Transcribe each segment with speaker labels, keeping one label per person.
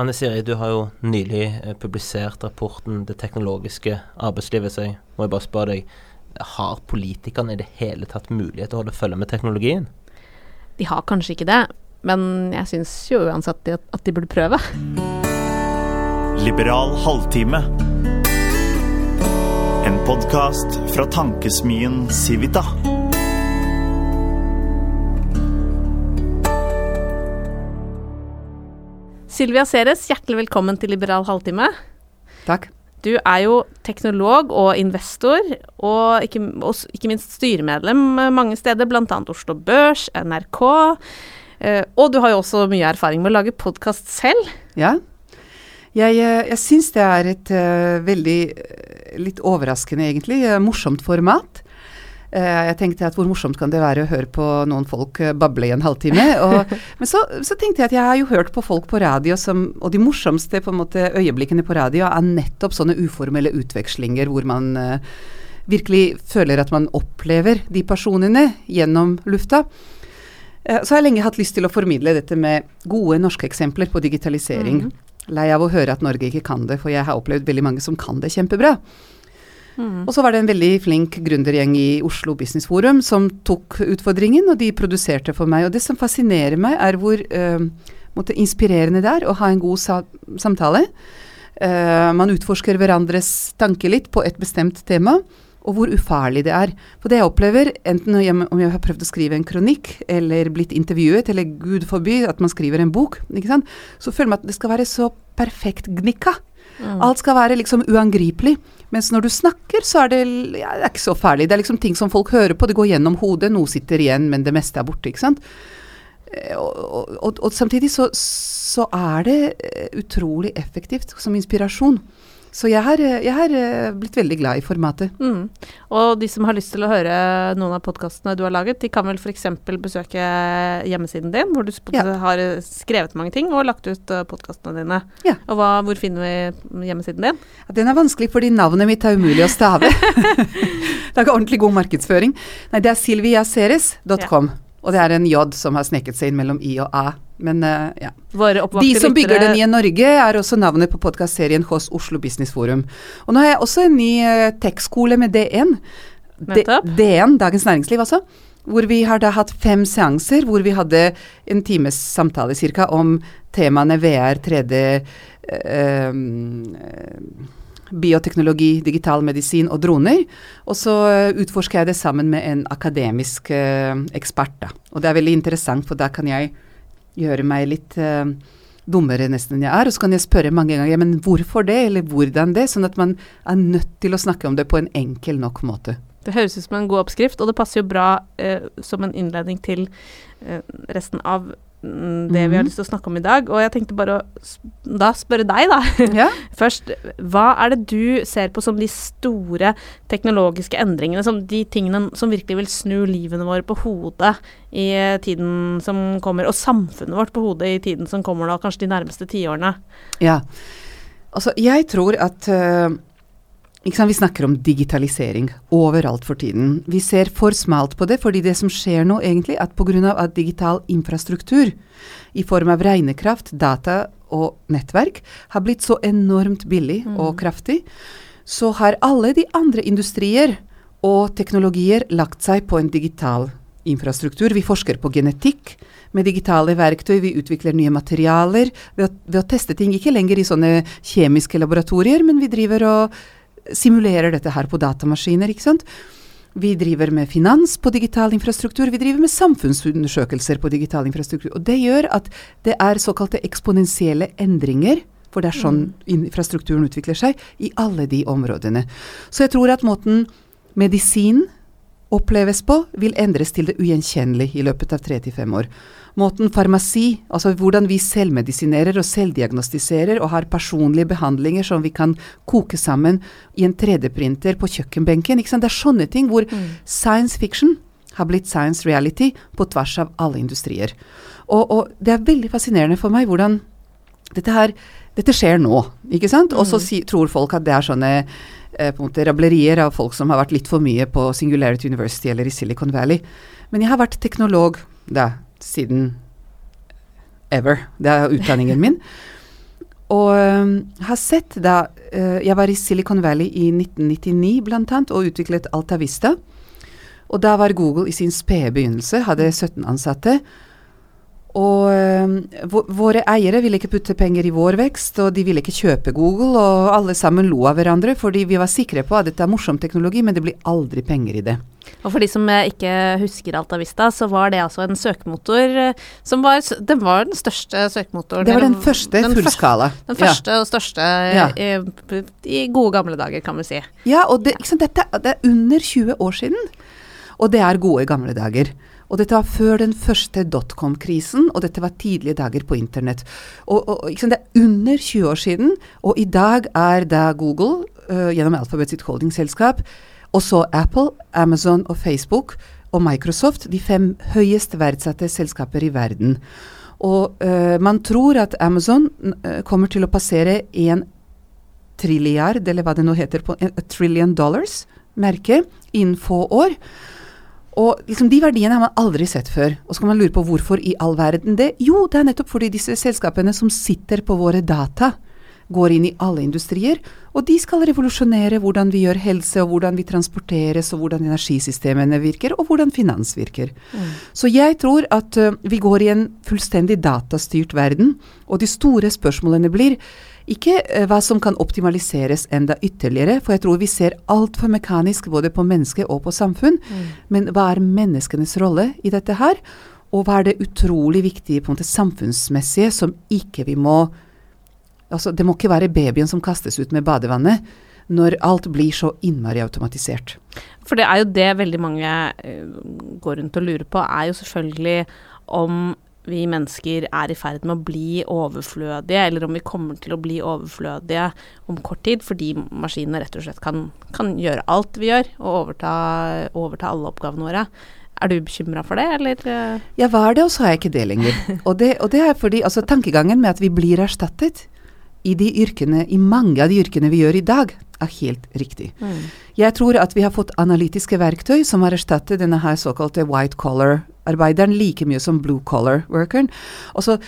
Speaker 1: Anne Siri, du har jo nylig eh, publisert rapporten 'Det teknologiske arbeidslivet', så jeg må jeg bare spørre deg, har politikerne i det hele tatt mulighet til å holde følge med teknologien?
Speaker 2: De har kanskje ikke det, men jeg syns jo uansett at de burde prøve.
Speaker 3: Liberal halvtime. En podkast fra tankesmien Civita.
Speaker 2: Silvia Ceres, hjertelig velkommen til Liberal halvtime.
Speaker 4: Takk.
Speaker 2: Du er jo teknolog og investor, og ikke, og ikke minst styremedlem mange steder, bl.a. Oslo Børs, NRK. Eh, og du har jo også mye erfaring med å lage podkast selv.
Speaker 4: Ja. Jeg, eh, jeg syns det er et uh, veldig litt overraskende, egentlig, morsomt format. Uh, jeg tenkte at hvor morsomt kan det være å høre på noen folk uh, bable i en halvtime? Og, men så, så, tenkte jeg at jeg har jo hørt på folk på radio som Og de morsomste på en måte øyeblikkene på radio er nettopp sånne uformelle utvekslinger hvor man uh, virkelig føler at man opplever de personene gjennom lufta. så har jeg lenge hatt lyst til å formidle dette med gode norske eksempler på digitalisering. Mm. Lei av å høre at Norge ikke kan det, for jeg har opplevd veldig mange som kan det kjempebra. Mm. Og så var det en veldig flink gründergjeng i Oslo Business Forum som tok utfordringen, og de produserte for meg. Og det som fascinerer meg, er hvor uh, inspirerende det er å ha en god sa samtale. Uh, man utforsker hverandres tanker litt på et bestemt tema, og hvor ufarlig det er. For det jeg opplever, enten om jeg har prøvd å skrive en kronikk, eller blitt intervjuet, eller gud forby at man skriver en bok, så føler man at det skal være så perfekt gnikka. Mm. Alt skal være liksom uangripelig. Mens når du snakker, så er det, ja, det er ikke så farlig. Det er liksom ting som folk hører på, det går gjennom hodet. Noe sitter igjen, men det meste er borte, ikke sant. Eh, og, og, og samtidig så, så, er det eh, utrolig effektivt som inspirasjon. Så jeg har, jeg har, eh, blitt veldig glad i formatet.
Speaker 2: Mm. Og de som har lyst til å høre noen av podkastene du har laget, de kan vel f.eks. besøke hjemmesiden din, hvor du ja. har skrevet mange ting og lagt ut eh, podkastene dine. Ja. Og hva, hvor finner vi hjemmesiden din?
Speaker 4: Ja, den er vanskelig fordi navnet mitt er umulig å stave. det er ikke ordentlig god markedsføring. Nei, det er silviaceres.com. Og det er en J som har sneket seg inn mellom I og A. Men uh, ja. De som bygger den nye Norge, er også navnet på podkastserien hos Oslo Business Forum. Og nå har jeg også en ny uh, tech-skole med D1. D1, Dagens Næringsliv altså. Hvor vi har da hatt fem seanser hvor vi hadde en times samtale ca. om temaene VR, 3D uh, bioteknologi, digital medisin og droner. Og så utforsker jeg det sammen med en akademisk uh, ekspert. Da. Og det er veldig interessant, for da kan jeg gjøre meg litt uh, dummere nesten enn jeg er. Og så kan jeg spørre mange ganger men hvorfor det, eller hvordan det? Sånn at man er nødt til å snakke om det på en enkel nok måte.
Speaker 2: Det høres ut som en god oppskrift, og det passer jo bra eh, som en innledning til resten av det vi har mhm. lyst til å snakke om i dag. Og jeg tenkte bare å da spørre deg, da. Ja. Først, hva er det du ser på som de store teknologiske endringene, som de tingene som virkelig vil snu livene våre på hodet i tiden som kommer, og samfunnet vårt på hodet i tiden som kommer da, kanskje de nærmeste tiårene?
Speaker 4: Ja. Altså, jeg tror at uh vi snakker om digitalisering overalt for tiden. Vi ser for smalt på det, fordi det som skjer nå egentlig, at pga. at digital infrastruktur i form av regnekraft, data og nettverk har blitt så enormt billig mm. og kraftig, så har alle de andre industrier og teknologier lagt seg på en digital infrastruktur. Vi forsker på genetikk med digitale verktøy, vi utvikler nye materialer ved å, ved å teste ting. Ikke lenger i sånne kjemiske laboratorier, men vi driver og simulerer dette her på datamaskiner. ikke sant? Vi driver med finans på digital infrastruktur, vi driver med samfunnsundersøkelser på digital infrastruktur. Og det gjør at det er såkalte eksponentielle endringer, for det er sånn mm. infrastrukturen utvikler seg, i alle de områdene. Så jeg tror at måten medisin oppleves på, vil endres til det ugjenkjennelige i løpet av tre til fem år. Måten farmasi, altså hvordan vi selvmedisinerer og selvdiagnostiserer og har personlige behandlinger som vi kan koke sammen i en 3D-printer på kjøkkenbenken. Det er sånne ting hvor mm. science fiction har blitt science reality på tvers av alle industrier. Og, og det er veldig fascinerende for meg hvordan dette her Dette skjer nå, ikke sant? Og så mm. si, tror folk at det er sånne eh, på en måte rablerier av folk som har vært litt for mye på Singularity University eller i Silicon Valley. Men jeg har vært teknolog da, siden ever. Det er utdanningen min. Og um, har sett da uh, Jeg var i Silicon Valley i 1999 blant annet og utviklet Altavista. Og da var Google i sin spede begynnelse, hadde 17 ansatte. Og øh, våre eiere ville ikke putte penger i vår vekst, og de ville ikke kjøpe Google, og alle sammen lo av hverandre fordi vi var sikre på at dette er morsom teknologi, men det blir aldri penger i det.
Speaker 2: Og for de som eh, ikke husker Altavista, så var det altså en søkemotor eh, som var Den var den største søkemotoren.
Speaker 4: Det var den første den fullskala.
Speaker 2: Første, den første ja. og største ja. i, i, gode gamle dager, kan vi si.
Speaker 4: Ja, og det, sant, dette, det er under 20 år siden. Og det er gode gamle dager. Og dette var før den første dotcom-krisen, og dette var tidlige dager på internett. Og, og Det er under 20 år siden, og i dag er da Google, uh, gjennom Alphabet sitt holdingselskap, og så Apple, Amazon og Facebook og Microsoft de fem høyest verdsatte selskaper i verden. Og uh, man tror at Amazon uh, kommer til å passere en trilliard, eller hva det nå heter, på en trillion dollars, merke, innen få år. Og liksom De verdiene har man aldri sett før. Og så kan man lure på hvorfor i all verden det? Jo, det er nettopp fordi disse selskapene som sitter på våre data, går inn i alle industrier, og de skal revolusjonere hvordan vi gjør helse, og hvordan vi transporteres, og hvordan energisystemene virker, og hvordan finans virker. Mm. Så jeg tror at uh, vi går i en fullstendig datastyrt verden, og de store spørsmålene blir ikke uh, hva som kan optimaliseres enda ytterligere, for jeg tror vi ser altfor mekanisk både på menneske og på samfunn, mm. men hva er menneskenes rolle i dette her? Og hva er det utrolig viktige på en måte samfunnsmessige som ikke vi må Altså, det må ikke være babyen som kastes ut med badevannet når alt blir så innmari automatisert.
Speaker 2: For det er jo det veldig mange uh, går rundt og lurer på, er jo selvfølgelig om vi mennesker er i ferd med å bli overflødige, eller om vi kommer til å bli overflødige om kort tid, fordi maskinene rett og slett kan, kan gjøre alt vi gjør, og overta, overta alle oppgavene våre. Er du bekymra for det, eller?
Speaker 4: Jeg var det, og så er jeg ikke det lenger. Og det, og det er fordi altså, tankegangen med at vi blir erstattet, i de yrkene, i mange av de yrkene vi gjør i dag, er helt riktig. Mm. Jeg tror at vi har fått analytiske verktøy som har erstattet denne her såkalte white collar-arbeideren like mye som blue collar-workeren. Altså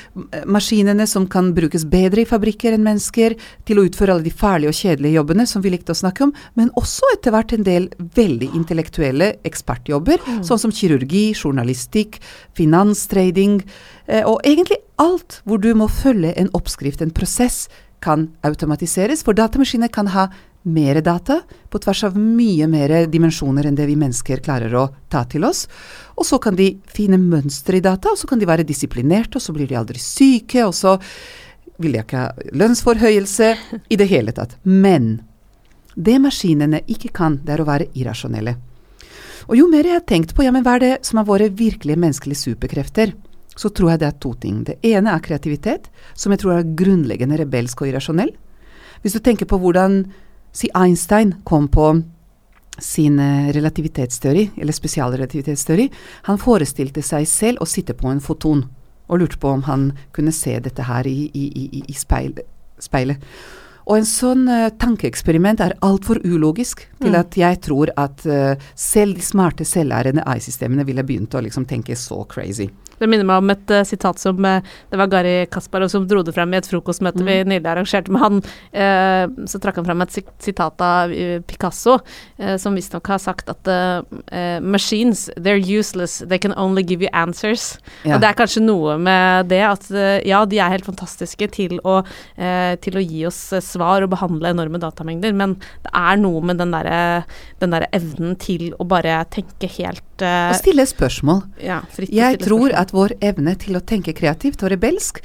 Speaker 4: maskinene som kan brukes bedre i fabrikker enn mennesker til å utføre alle de farlige og kjedelige jobbene som vi likte å snakke om, men også etter hvert en del veldig intellektuelle ekspertjobber, mm. sånn som kirurgi, journalistikk, finanstrading, eh, og egentlig alt hvor du må følge en oppskrift, en prosess, kan automatiseres, for datamaskiner kan ha mer data på tvers av mye mer dimensjoner enn det vi mennesker klarer å ta til oss. Og så kan de finne mønstre i data, og så kan de være disiplinerte, og så blir de aldri syke, og så vil de ikke ha lønnsforhøyelse i det hele tatt. Men det maskinene ikke kan, det er å være irrasjonelle. Og jo mer jeg har tenkt på ja, men hva er det som er våre virkelige menneskelige superkrefter, så tror jeg det er to ting. Det ene er kreativitet, som jeg tror er grunnleggende rebelsk og irrasjonell. Hvis du tenker på hvordan Si Einstein kom på sin eh, relativitetsteori, eller spesialrelativitetsteori. Han forestilte seg selv å sitte på en foton, og lurte på om han kunne se dette her i, i, i, i speil, speilet. Og en sånn uh, tankeeksperiment er altfor ulogisk til mm. at jeg tror at uh, selv de smarte selvlærende AI-systemene ville begynt å liksom tenke så crazy.
Speaker 2: Det minner meg om et uh, sitat som uh, Det var Gari Kasparov som dro det frem i et frokostmøte mm. vi nylig arrangerte med han. Uh, så trakk han frem et sitat av Picasso, som visstnok har sagt at Machines, they're useless. They can only give you answers. Ja. Og det er kanskje noe med det at ja, de er helt fantastiske til å, til å gi oss svar og behandle enorme datamengder, men det er noe med den derre der evnen til å bare tenke helt
Speaker 4: Og stille spørsmål. Ja, jeg tror spørsmål. at vår evne til å tenke kreativt og rebelsk,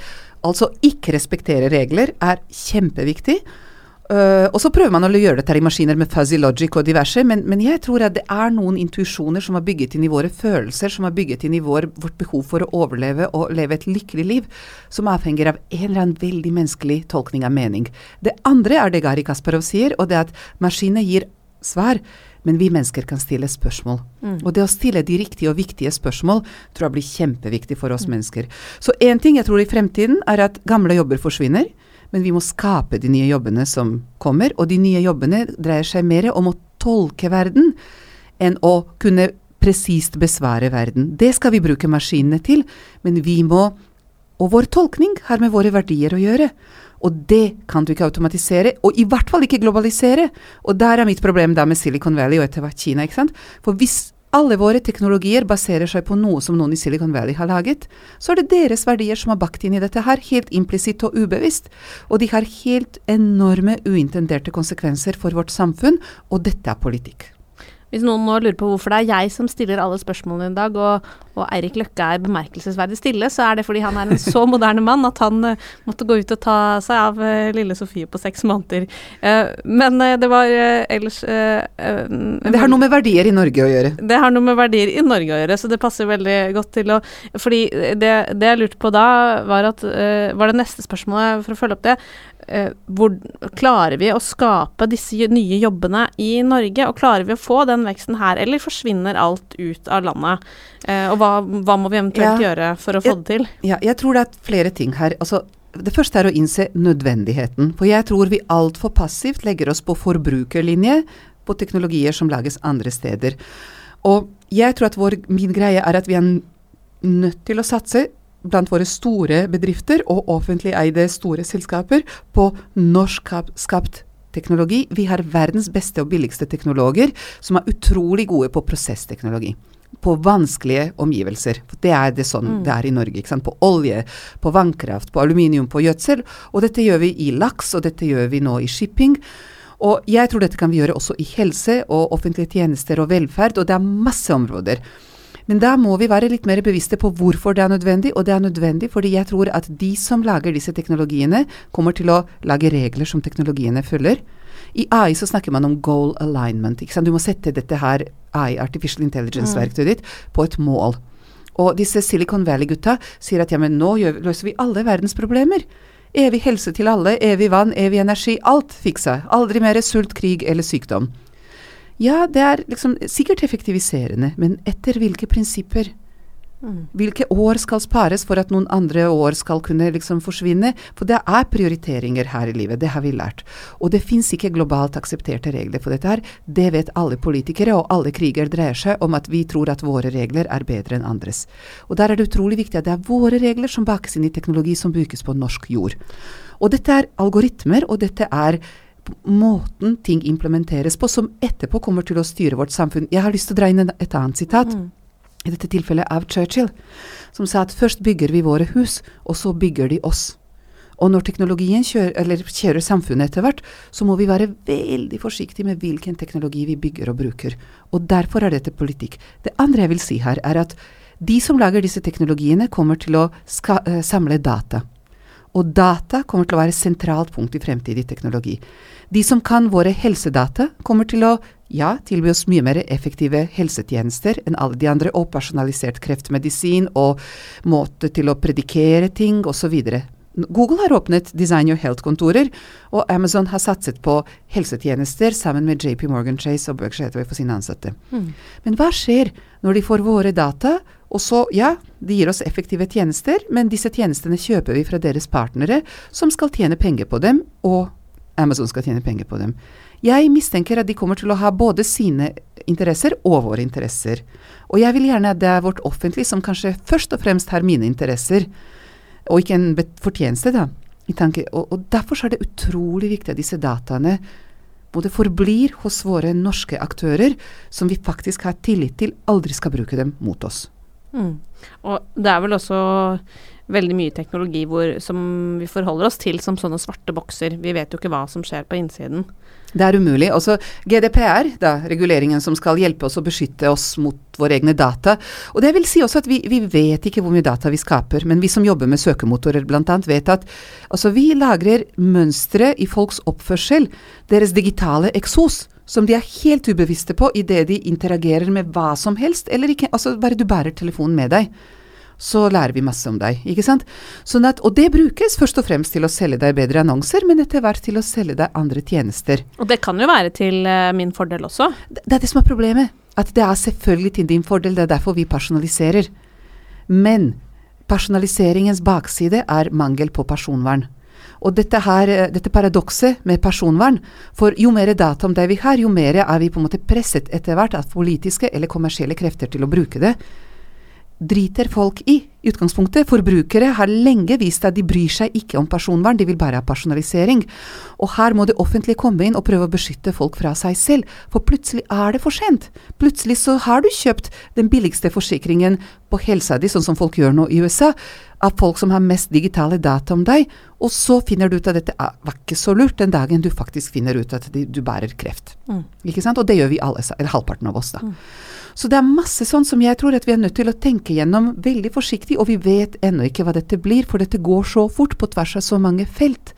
Speaker 4: altså ikke respektere regler, er kjempeviktig. Uh, og så prøver man å gjøre dette i maskiner med fuzzy logic og diverse, men, men jeg tror at det er noen intuisjoner som er bygget inn i våre følelser, som er bygget inn i vår, vårt behov for å overleve og leve et lykkelig liv, som avhenger av en eller annen veldig menneskelig tolkning av mening. Det andre er det Gari Kasparov sier, og det er at maskiner gir svar men vi mennesker kan stille spørsmål. Mm. Og det å stille de riktige og viktige spørsmål tror jeg blir kjempeviktig for oss mm. mennesker. Så én ting jeg tror i fremtiden er at gamle jobber forsvinner. Men vi må skape de nye jobbene som kommer. Og de nye jobbene dreier seg mer om å tolke verden enn å kunne presist besvare verden. Det skal vi bruke maskinene til, men vi må Og vår tolkning har med våre verdier å gjøre. Og det kan du ikke automatisere, og i hvert fall ikke globalisere. Og der er mitt problem da med Silicon Valley og etter hvert Kina. ikke sant? For hvis alle våre teknologier baserer seg på noe som noen i Silicon Valley har laget, så er det deres verdier som er bakt inn i dette her, helt implisitt og ubevisst. Og de har helt enorme uintenderte konsekvenser for vårt samfunn, og dette er politikk.
Speaker 2: Hvis noen nå lurer på hvorfor det er jeg som stiller alle spørsmålene i dag, og, og Eirik Løkke er bemerkelsesverdig stille, så er det fordi han er en så moderne mann at han uh, måtte gå ut og ta seg av uh, lille Sofie på seks måneder. Uh, men det var ellers
Speaker 4: Det har noe med verdier i Norge å gjøre?
Speaker 2: Det har noe med verdier i Norge å gjøre, så det passer veldig godt til å Fordi det, det jeg lurte på da, var at Var det neste spørsmålet, for å følge opp det hvor klarer vi å skape disse nye jobbene i Norge? Og klarer vi å få den veksten her, eller forsvinner alt ut av landet? Eh, og hva, hva, må vi eventuelt ja, gjøre for å få
Speaker 4: jeg,
Speaker 2: det til?
Speaker 4: Ja, jeg tror det er flere ting her. Altså, det første er å innse nødvendigheten. For jeg tror vi altfor passivt legger oss på forbrukerlinje på teknologier som lages andre steder. Og jeg tror at vår, min greie er at vi er nødt til å satse blant våre store bedrifter og offentlig eide store selskaper på norskskapt teknologi. Vi har verdens beste og billigste teknologer som er utrolig gode på prosessteknologi. På vanskelige omgivelser. Det er det sånn mm. det er i Norge. På olje, på vannkraft, på aluminium, på gjødsel. Og dette gjør vi i laks, og dette gjør vi nå i shipping. Og jeg tror dette kan vi gjøre også i helse og offentlige tjenester og velferd, og det er masse områder. Men da må vi være litt mer bevisste på hvorfor det er nødvendig, og det er nødvendig fordi jeg tror at de som lager disse teknologiene, kommer til å lage regler som teknologiene følger. I AI så snakker man om goal alignment. Du må sette dette her AI, artificial intelligence-verktøyet ditt, på et mål. Og disse Silicon Valley-gutta sier at ja, men nå gjør, løser vi alle verdens problemer. Evig helse til alle, evig vann, evig energi. Alt fiksa. Aldri mer sult, krig eller sykdom. Ja, det er liksom sikkert effektiviserende, men etter hvilke prinsipper? Mm. Hvilke år skal spares for at noen andre år skal kunne liksom forsvinne? For det er prioriteringer her i livet, det har vi lært. Og det fins ikke globalt aksepterte regler for dette her. Det vet alle politikere, og alle kriger dreier seg om at vi tror at våre regler er bedre enn andres. Og der er det utrolig viktig at det er våre regler som bakes inn i teknologi som brukes på norsk jord. Og dette er algoritmer, og dette er måten ting implementeres på, som etterpå kommer til å styre vårt samfunn. Jeg har lyst til å dra inn et annet sitat. Mm. I dette tilfellet av Churchill, som sa at først bygger vi våre hus, og så bygger de oss. Og når teknologien kjører, kjører samfunnet etter hvert, så må vi være veldig forsiktige med hvilken teknologi vi bygger og bruker. Og derfor er dette politikk. Det andre jeg vil si her, er at de som lager disse teknologiene, kommer til å uh, samle data. Og data kommer til å være et sentralt punkt i fremtidig teknologi. De som kan våre helsedata, kommer til å ja, tilby oss mye mer effektive helsetjenester enn alle de andre, og personalisert kreftmedisin og måte til å predikere ting osv. Google har åpnet Design Your Health-kontorer, og Amazon har satset på helsetjenester sammen med JP Morgan Chase og Berkshire Hathaway for sine ansatte. Mm. Men hva skjer når de får våre data, og så, ja, de gir oss effektive tjenester, men disse tjenestene kjøper vi fra deres partnere, som skal tjene penger på dem, og Amazon skal tjene penger på dem. Jeg mistenker at de kommer til å ha både sine interesser og våre interesser. Og jeg vil gjerne at det er vårt offentlige som kanskje først og fremst har mine interesser, og ikke en fortjeneste, da. Og, og derfor er det utrolig viktig at disse dataene både forblir hos våre norske aktører, som vi faktisk har tillit til, aldri skal bruke dem mot oss.
Speaker 2: Mm. Og det er vel også veldig mye teknologi hvor, som vi forholder oss til som sånne svarte bokser. Vi vet jo ikke hva som skjer på innsiden.
Speaker 4: Det er umulig. Også GDPR, da, reguleringen som skal hjelpe oss å beskytte oss mot våre egne data. Og det vil si også at vi, vi vet ikke hvor mye data vi skaper, men vi som jobber med søkemotorer bl.a. vet at altså, vi lagrer mønstre i folks oppførsel, deres digitale eksos som de er helt ubevisste på idet de interagerer med hva som helst, eller ikke. Altså, bare du bærer telefonen med deg så lærer vi masse om deg. ikke sant? Sånn at, og det brukes først og fremst til å selge deg bedre annonser, men etter hvert til å selge deg andre tjenester.
Speaker 2: Og det kan jo være til uh, min fordel også?
Speaker 4: Det, det er det som er problemet. At det er selvfølgelig til din fordel. Det er derfor vi personaliserer. Men personaliseringens bakside er mangel på personvern. Og dette, her, eh, dette paradokset med personvern, for jo mer data om det vi har, jo mer er vi på en måte presset etter hvert av politiske eller kommersielle krefter til å bruke det. Driter folk i i utgangspunktet. Forbrukere har lenge vist at de bryr seg ikke om personvern, de vil bare ha personalisering. Og her må det offentlige komme inn og prøve å beskytte folk fra seg selv, for plutselig er det for sent. Plutselig så har du kjøpt den billigste forsikringen på helsa di, sånn som folk gjør nå i USA, av folk som har mest digitale data om deg, og så finner du ut at dette var ikke så lurt den dagen du faktisk finner ut at du bærer kreft. Mm. Ikke sant? Og det gjør vi alle, eller halvparten av oss, da. Mm. Så det er masse sånn som jeg tror at vi er nødt til å tenke gjennom veldig forsiktig, og vi vet ennå ikke hva dette blir, for dette går så fort på tvers av så mange felt.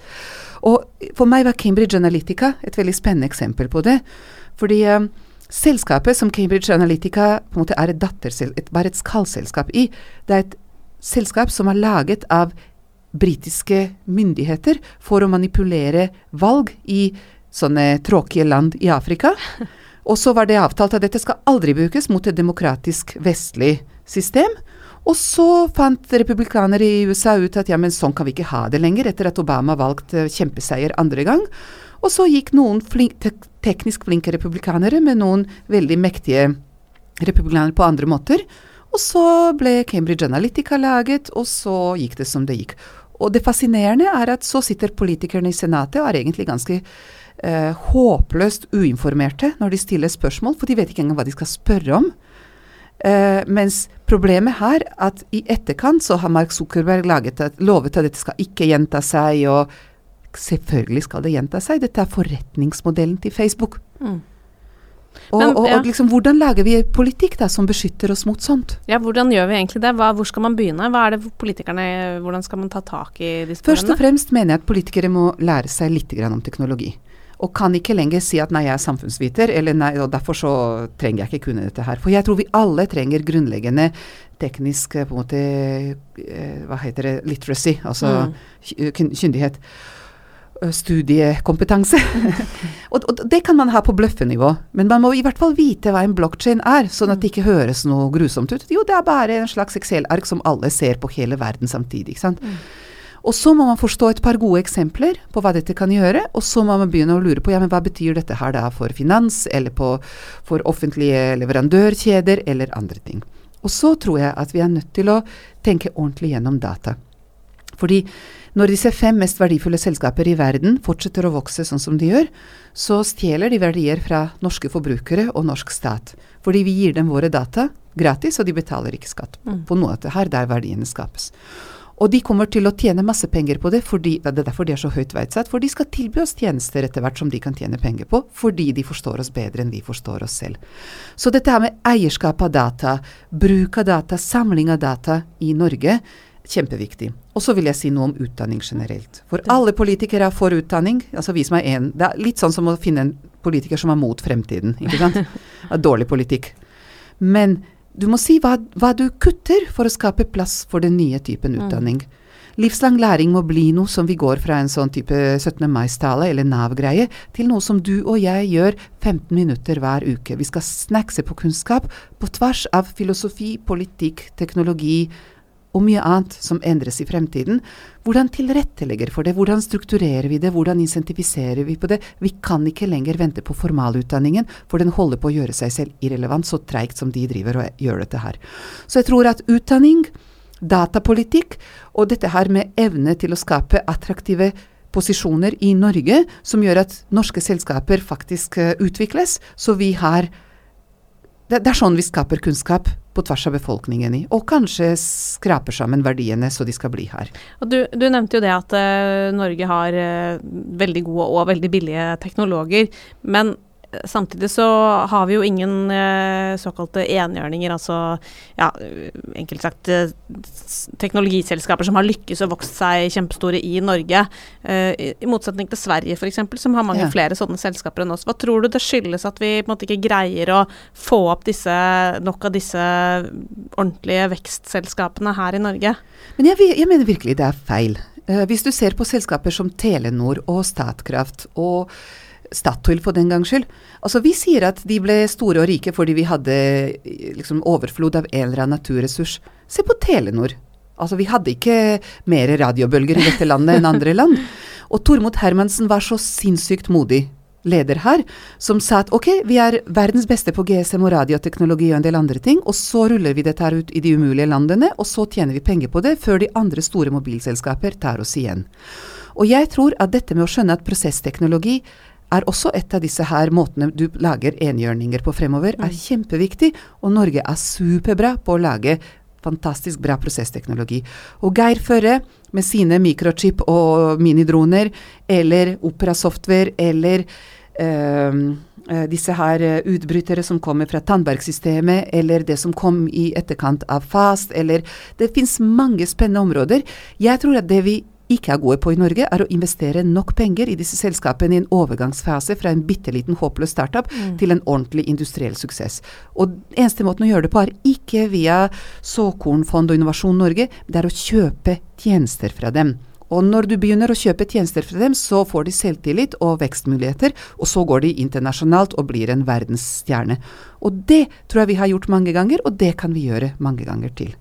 Speaker 4: Og for meg var Cambridge Analytica et veldig spennende eksempel på det. Fordi um, selskapet som Cambridge Analytica på en måte er et datterselskap, bare et skallselskap i, det er et selskap som er laget av britiske myndigheter for å manipulere valg i sånne tråkige land i Afrika. Og så var det avtalt at dette skal aldri brukes mot et demokratisk vestlig system. Og så fant republikanere i USA ut at ja, men sånn kan vi ikke ha det lenger, etter at Obama valgte kjempeseier andre gang. Og så gikk noen flink, te teknisk flinke republikanere med noen veldig mektige republikanere på andre måter. Og så ble Cambridge Analytica laget, og så gikk det som det gikk. Og det fascinerende er at så sitter politikerne i Senatet og er egentlig ganske eh, håpløst uinformerte når de stiller spørsmål, for de vet ikke engang hva de skal spørre om. Eh, mens problemet her at i etterkant så har Mark Zuckerberg at, lovet at dette skal ikke gjenta seg, og selvfølgelig skal det gjenta seg. Dette er forretningsmodellen til Facebook. Mm. Og, Men, og, og liksom, hvordan lager vi politikk da, som beskytter oss mot sånt?
Speaker 2: Ja, Hvordan gjør vi egentlig det? Hva, hvor skal man begynne? Hva er det politikerne, Hvordan skal man ta tak i disse
Speaker 4: Først og fremst mener jeg at politikere må lære seg litt om teknologi og kan ikke lenger si at nei, jeg er samfunnsviter, eller nei, og derfor så trenger jeg ikke kunne dette her. For jeg tror vi alle trenger grunnleggende teknisk på en måte, eh, hva heter det, literacy, altså mm. kyndighet. Studiekompetanse. og, og, det kan man ha på bløffenivå, men man må i hvert fall vite hva en blokkjede er, sånn at det ikke høres noe grusomt ut. Jo, det er bare en slags Excel-ark som alle ser på hele verden samtidig. ikke sant? Mm. Og så må man forstå et par gode eksempler på hva dette kan gjøre, og så må man begynne å lure på ja, men hva betyr dette her da for finans, eller på, for offentlige leverandørkjeder, eller andre ting. Og så tror jeg at vi er nødt til å tenke ordentlig gjennom data. Fordi når disse fem mest verdifulle selskaper i verden fortsetter å vokse sånn som de gjør, så stjeler de verdier fra norske forbrukere og norsk stat. Fordi vi gir dem våre data gratis, og de betaler ikke skatt mm. på noe av det her der verdiene skapes. Og de kommer til å tjene masse penger på det, fordi, det er derfor de er så høyt verdsatt. For de skal tilby oss tjenester etter hvert som de kan tjene penger på, fordi de forstår oss bedre enn vi forstår oss selv. Så dette her med eierskap av data, bruk av data, samling av data i Norge, kjempeviktig. Og så vil jeg si noe om utdanning generelt. For alle politikere er for utdanning. Altså vis meg en, Det er litt sånn som å finne en politiker som er mot fremtiden, ikke sant. Dårlig politikk. Men du må si hva, hva, du kutter for å skape plass for den nye typen mm. utdanning. Livslang læring må bli noe som vi går fra en sånn type 17. mai-tale eller Nav-greie, til noe som du og jeg gjør 15 minutter hver uke. Vi skal snackse på kunnskap på tvers av filosofi, politikk, teknologi, og mye annet som endres i fremtiden. Hvordan tilrettelegger for det, hvordan strukturerer vi det, hvordan insentiviserer vi på det? Vi kan ikke lenger vente på formalutdanningen, for den holder på å gjøre seg selv irrelevant så treigt som de driver og gjør dette her. Så jeg tror at utdanning, datapolitikk og dette her med evne til å skape attraktive posisjoner i Norge, som gjør at norske selskaper faktisk uh, utvikles, så vi har det er sånn vi skaper kunnskap på tvers av befolkningen i, og kanskje skraper sammen verdiene så de skal bli her.
Speaker 2: Du, du nevnte jo det at uh, Norge har uh, veldig gode og veldig billige teknologer. Men Samtidig så har vi jo ingen eh, såkalte enhjørninger, altså ja, enkelt sagt eh, teknologiselskaper som har lykkes og vokst seg kjempestore i Norge. Eh, i, I motsetning til Sverige f.eks., som har mange ja. flere sånne selskaper enn oss. Hva tror du det skyldes at vi på en måte ikke greier å få opp disse, nok av disse ordentlige vekstselskapene her i Norge?
Speaker 4: Men jeg, jeg mener virkelig det er feil. Uh, hvis du ser på selskaper som Telenor og Statkraft og Statoil for den gangs skyld. Altså Vi sier at de ble store og rike fordi vi hadde liksom, overflod av en eller annen naturressurs. Se på Telenor. Altså Vi hadde ikke mer radiobølger i dette landet enn andre land. Og Tormod Hermansen var så sinnssykt modig leder her, som sa at ok, vi er verdens beste på GSM og radioteknologi og en del andre ting, og så ruller vi dette her ut i de umulige landene, og så tjener vi penger på det, før de andre store mobilselskaper tar oss igjen. Og jeg tror at dette med å skjønne at prosessteknologi er også et av disse her måtene du lager enhjørninger på fremover, er mm. kjempeviktig, og Norge er superbra på å lage fantastisk bra prosessteknologi. Og Geir Førre med sine mikrochip og minidroner, eller Opera Software, eller øh, disse her utbrytere som kommer fra Tandberg-systemet, eller det som kom i etterkant av FAST, eller Det fins mange spennende områder. Jeg tror at det vi ikke er gode på i Norge, er å investere nok penger i disse selskapene i en overgangsfase fra en bitte liten håpløs startup mm. til en ordentlig industriell suksess. Og eneste måten å gjøre det på er ikke via såkornfond og Innovasjon Norge, det er å kjøpe tjenester fra dem. Og når du begynner å kjøpe tjenester fra dem, så får de selvtillit og vekstmuligheter, og så går de internasjonalt og blir en verdensstjerne. Og det tror jeg vi har gjort mange ganger, og det kan vi gjøre mange ganger til.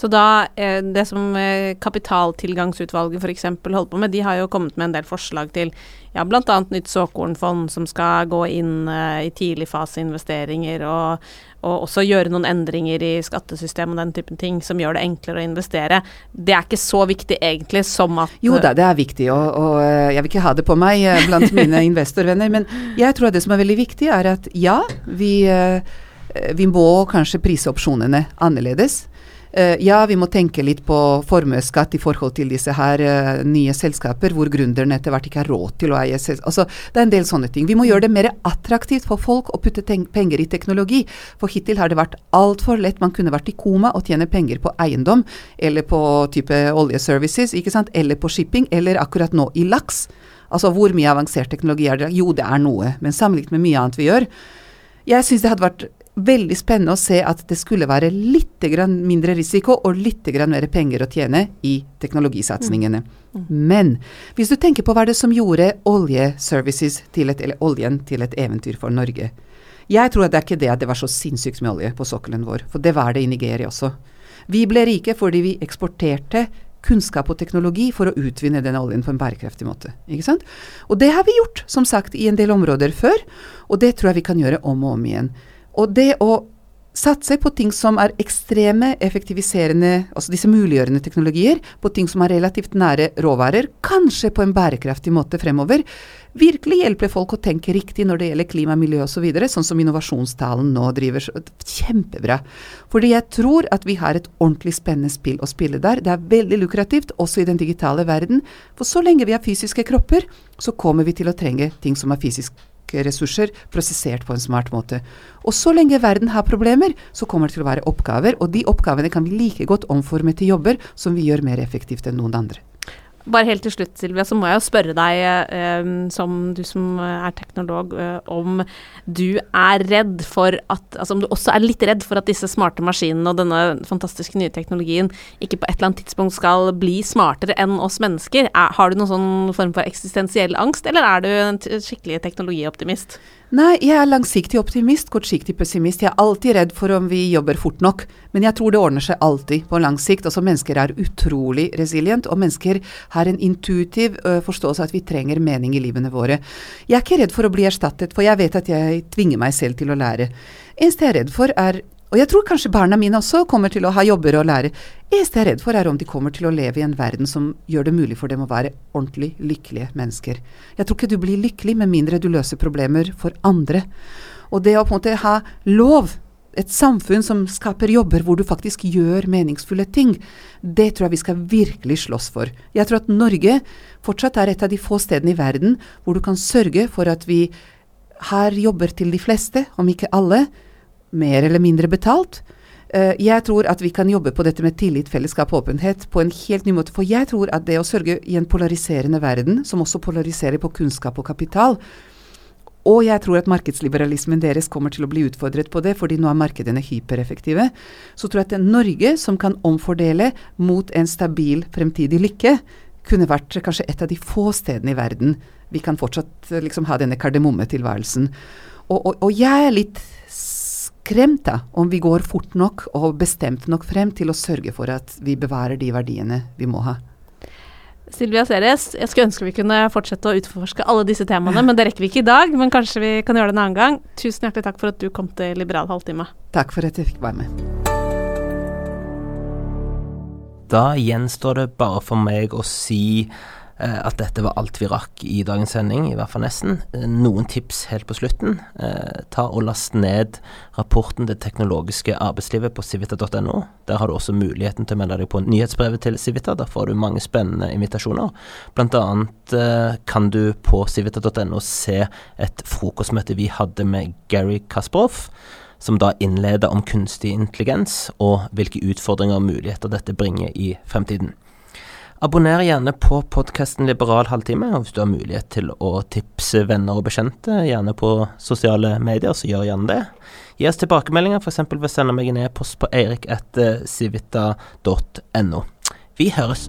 Speaker 2: Så da, eh, det som eh, kapitaltilgangsutvalget f.eks. holder på med, de har jo kommet med en del forslag til ja, bl.a. nytt såkornfond som skal gå inn uh, i tidligfaseinvesteringer, og, og også gjøre noen endringer i skattesystemet og den typen ting som gjør det enklere å investere. Det er ikke så viktig egentlig som at
Speaker 4: Jo da, det er viktig, og, og jeg vil ikke ha det på meg blant mine investorvenner, men jeg tror at det som er veldig viktig, er at ja, vi, vi må kanskje prise opsjonene annerledes. Uh, ja, vi må tenke litt på formuesskatt i forhold til disse her uh, nye selskaper, hvor gründerne etter hvert ikke har råd til å eie selskap. Altså, det er en del sånne ting. Vi må gjøre det mer attraktivt for folk å putte penger i teknologi. For hittil har det vært altfor lett. Man kunne vært i koma og tjene penger på eiendom, eller på type oljeservices, ikke sant, eller på shipping, eller akkurat nå i laks. Altså hvor mye avansert teknologi er det? Jo, det er noe, men sammenlignet med mye annet vi gjør. Jeg syns det hadde vært veldig spennende å se at det skulle være litt mindre risiko og litt mer penger å tjene i teknologisatsingene. Mm. Mm. Men hvis du tenker på hva det som gjorde oljeservices til et, eller oljen til et eventyr for Norge Jeg tror at det er ikke det at det var så sinnssykt med olje på sokkelen vår, for det var det i Nigeria også. Vi ble rike fordi vi eksporterte kunnskap og teknologi for å utvinne den oljen på en bærekraftig måte. Ikke sant? Og det har vi gjort, som sagt, i en del områder før, og det tror jeg vi kan gjøre om og om igjen. Og det å satse på ting som er ekstreme effektiviserende, altså disse muliggjørende teknologier, på ting som er relativt nære råvarer, kanskje på en bærekraftig måte fremover, virkelig hjelper folk å tenke riktig når det gjelder klima, miljø osv., så videre, sånn som innovasjonstalen nå driver. Kjempebra. Fordi jeg tror at vi har et ordentlig spennende spill å spille der. Det er veldig lukrativt, også i den digitale verden. For så lenge vi har fysiske kropper, så kommer vi til å trenge ting som er fysisk ressurser prosessert på en smart måte. Og så lenge verden har problemer, så kommer det til å være oppgaver, og de oppgavene kan vi like godt omforme til jobber som vi gjør mer effektivt enn noen andre.
Speaker 2: Bare helt til slutt, Silvia, så må jeg jo spørre deg, eh, som du som er teknolog, eh, om du er redd for at Altså om du også er litt redd for at disse smarte maskinene og denne fantastiske nye teknologien ikke på et eller annet tidspunkt skal bli smartere enn oss mennesker. Er, har du noen sånn form for eksistensiell angst, eller er du en skikkelig teknologioptimist?
Speaker 4: Nei, jeg er langsiktig optimist, kortsiktig pessimist. Jeg er alltid redd for om vi jobber fort nok. Men jeg tror det ordner seg alltid på lang sikt. Altså Mennesker er utrolig resilient, og mennesker har en intuitiv forståelse av at vi trenger mening i livene våre. Jeg er ikke redd for å bli erstattet, for jeg vet at jeg tvinger meg selv til å lære. Eneste jeg er redd for, er og jeg tror kanskje barna mine også kommer til å ha jobber og lære. Eneste jeg er redd for, er om de kommer til å leve i en verden som gjør det mulig for dem å være ordentlig lykkelige mennesker. Jeg tror ikke du blir lykkelig med mindre du løser problemer for andre. Og det å på en måte ha lov, et samfunn som skaper jobber hvor du faktisk gjør meningsfulle ting, det tror jeg vi skal virkelig slåss for. Jeg tror at Norge fortsatt er et av de få stedene i verden hvor du kan sørge for at vi har jobber til de fleste, om ikke alle mer eller mindre betalt. Uh, jeg tror at vi kan jobbe på dette med tillit, fellesskap og åpenhet på en helt ny måte. For jeg tror at det å sørge i en polariserende verden, som også polariserer på kunnskap og kapital, og jeg tror at markedsliberalismen deres kommer til å bli utfordret på det, fordi nå er markedene hypereffektive. Så tror jeg at det er Norge som kan omfordele mot en stabil fremtidig lykke, kunne vært kanskje et av de få stedene i verden vi kan fortsatt liksom ha denne kardemommetilværelsen. Og, og, og jeg er litt skremt da, om vi går fort nok og bestemt nok frem til å sørge for at vi bevarer de verdiene vi må ha.
Speaker 2: Silvia Ceres, jeg skulle ønske vi kunne fortsette å utforske alle disse temaene, men det rekker vi ikke i dag. Men kanskje vi kan gjøre det en annen gang. Tusen hjertelig takk for at du kom til Liberal halvtime.
Speaker 4: Takk for at jeg fikk være med.
Speaker 1: Da gjenstår det bare for meg å si at dette var alt vi rakk i dagens sending, i hvert fall nesten. Eh, noen tips helt på slutten. Eh, ta og last ned rapporten Det teknologiske arbeidslivet på civita.no. Der har du også muligheten til å melde deg på nyhetsbrevet til Civita. Der får du mange spennende invitasjoner. Blant annet kan du på civita.no se et frokostmøte vi hadde med Gary Kasparov som da innleder om kunstig intelligens og hvilke utfordringer og muligheter dette bringer i fremtiden. Abonner gjerne på podkasten Liberal halvtime, og hvis du har mulighet til å tipse venner og bekjente, gjerne på sosiale medier, så gjør gjerne det. Gi oss tilbakemeldinger, f.eks. ved å sende meg en e-post på eirik.civita.no. Vi høres.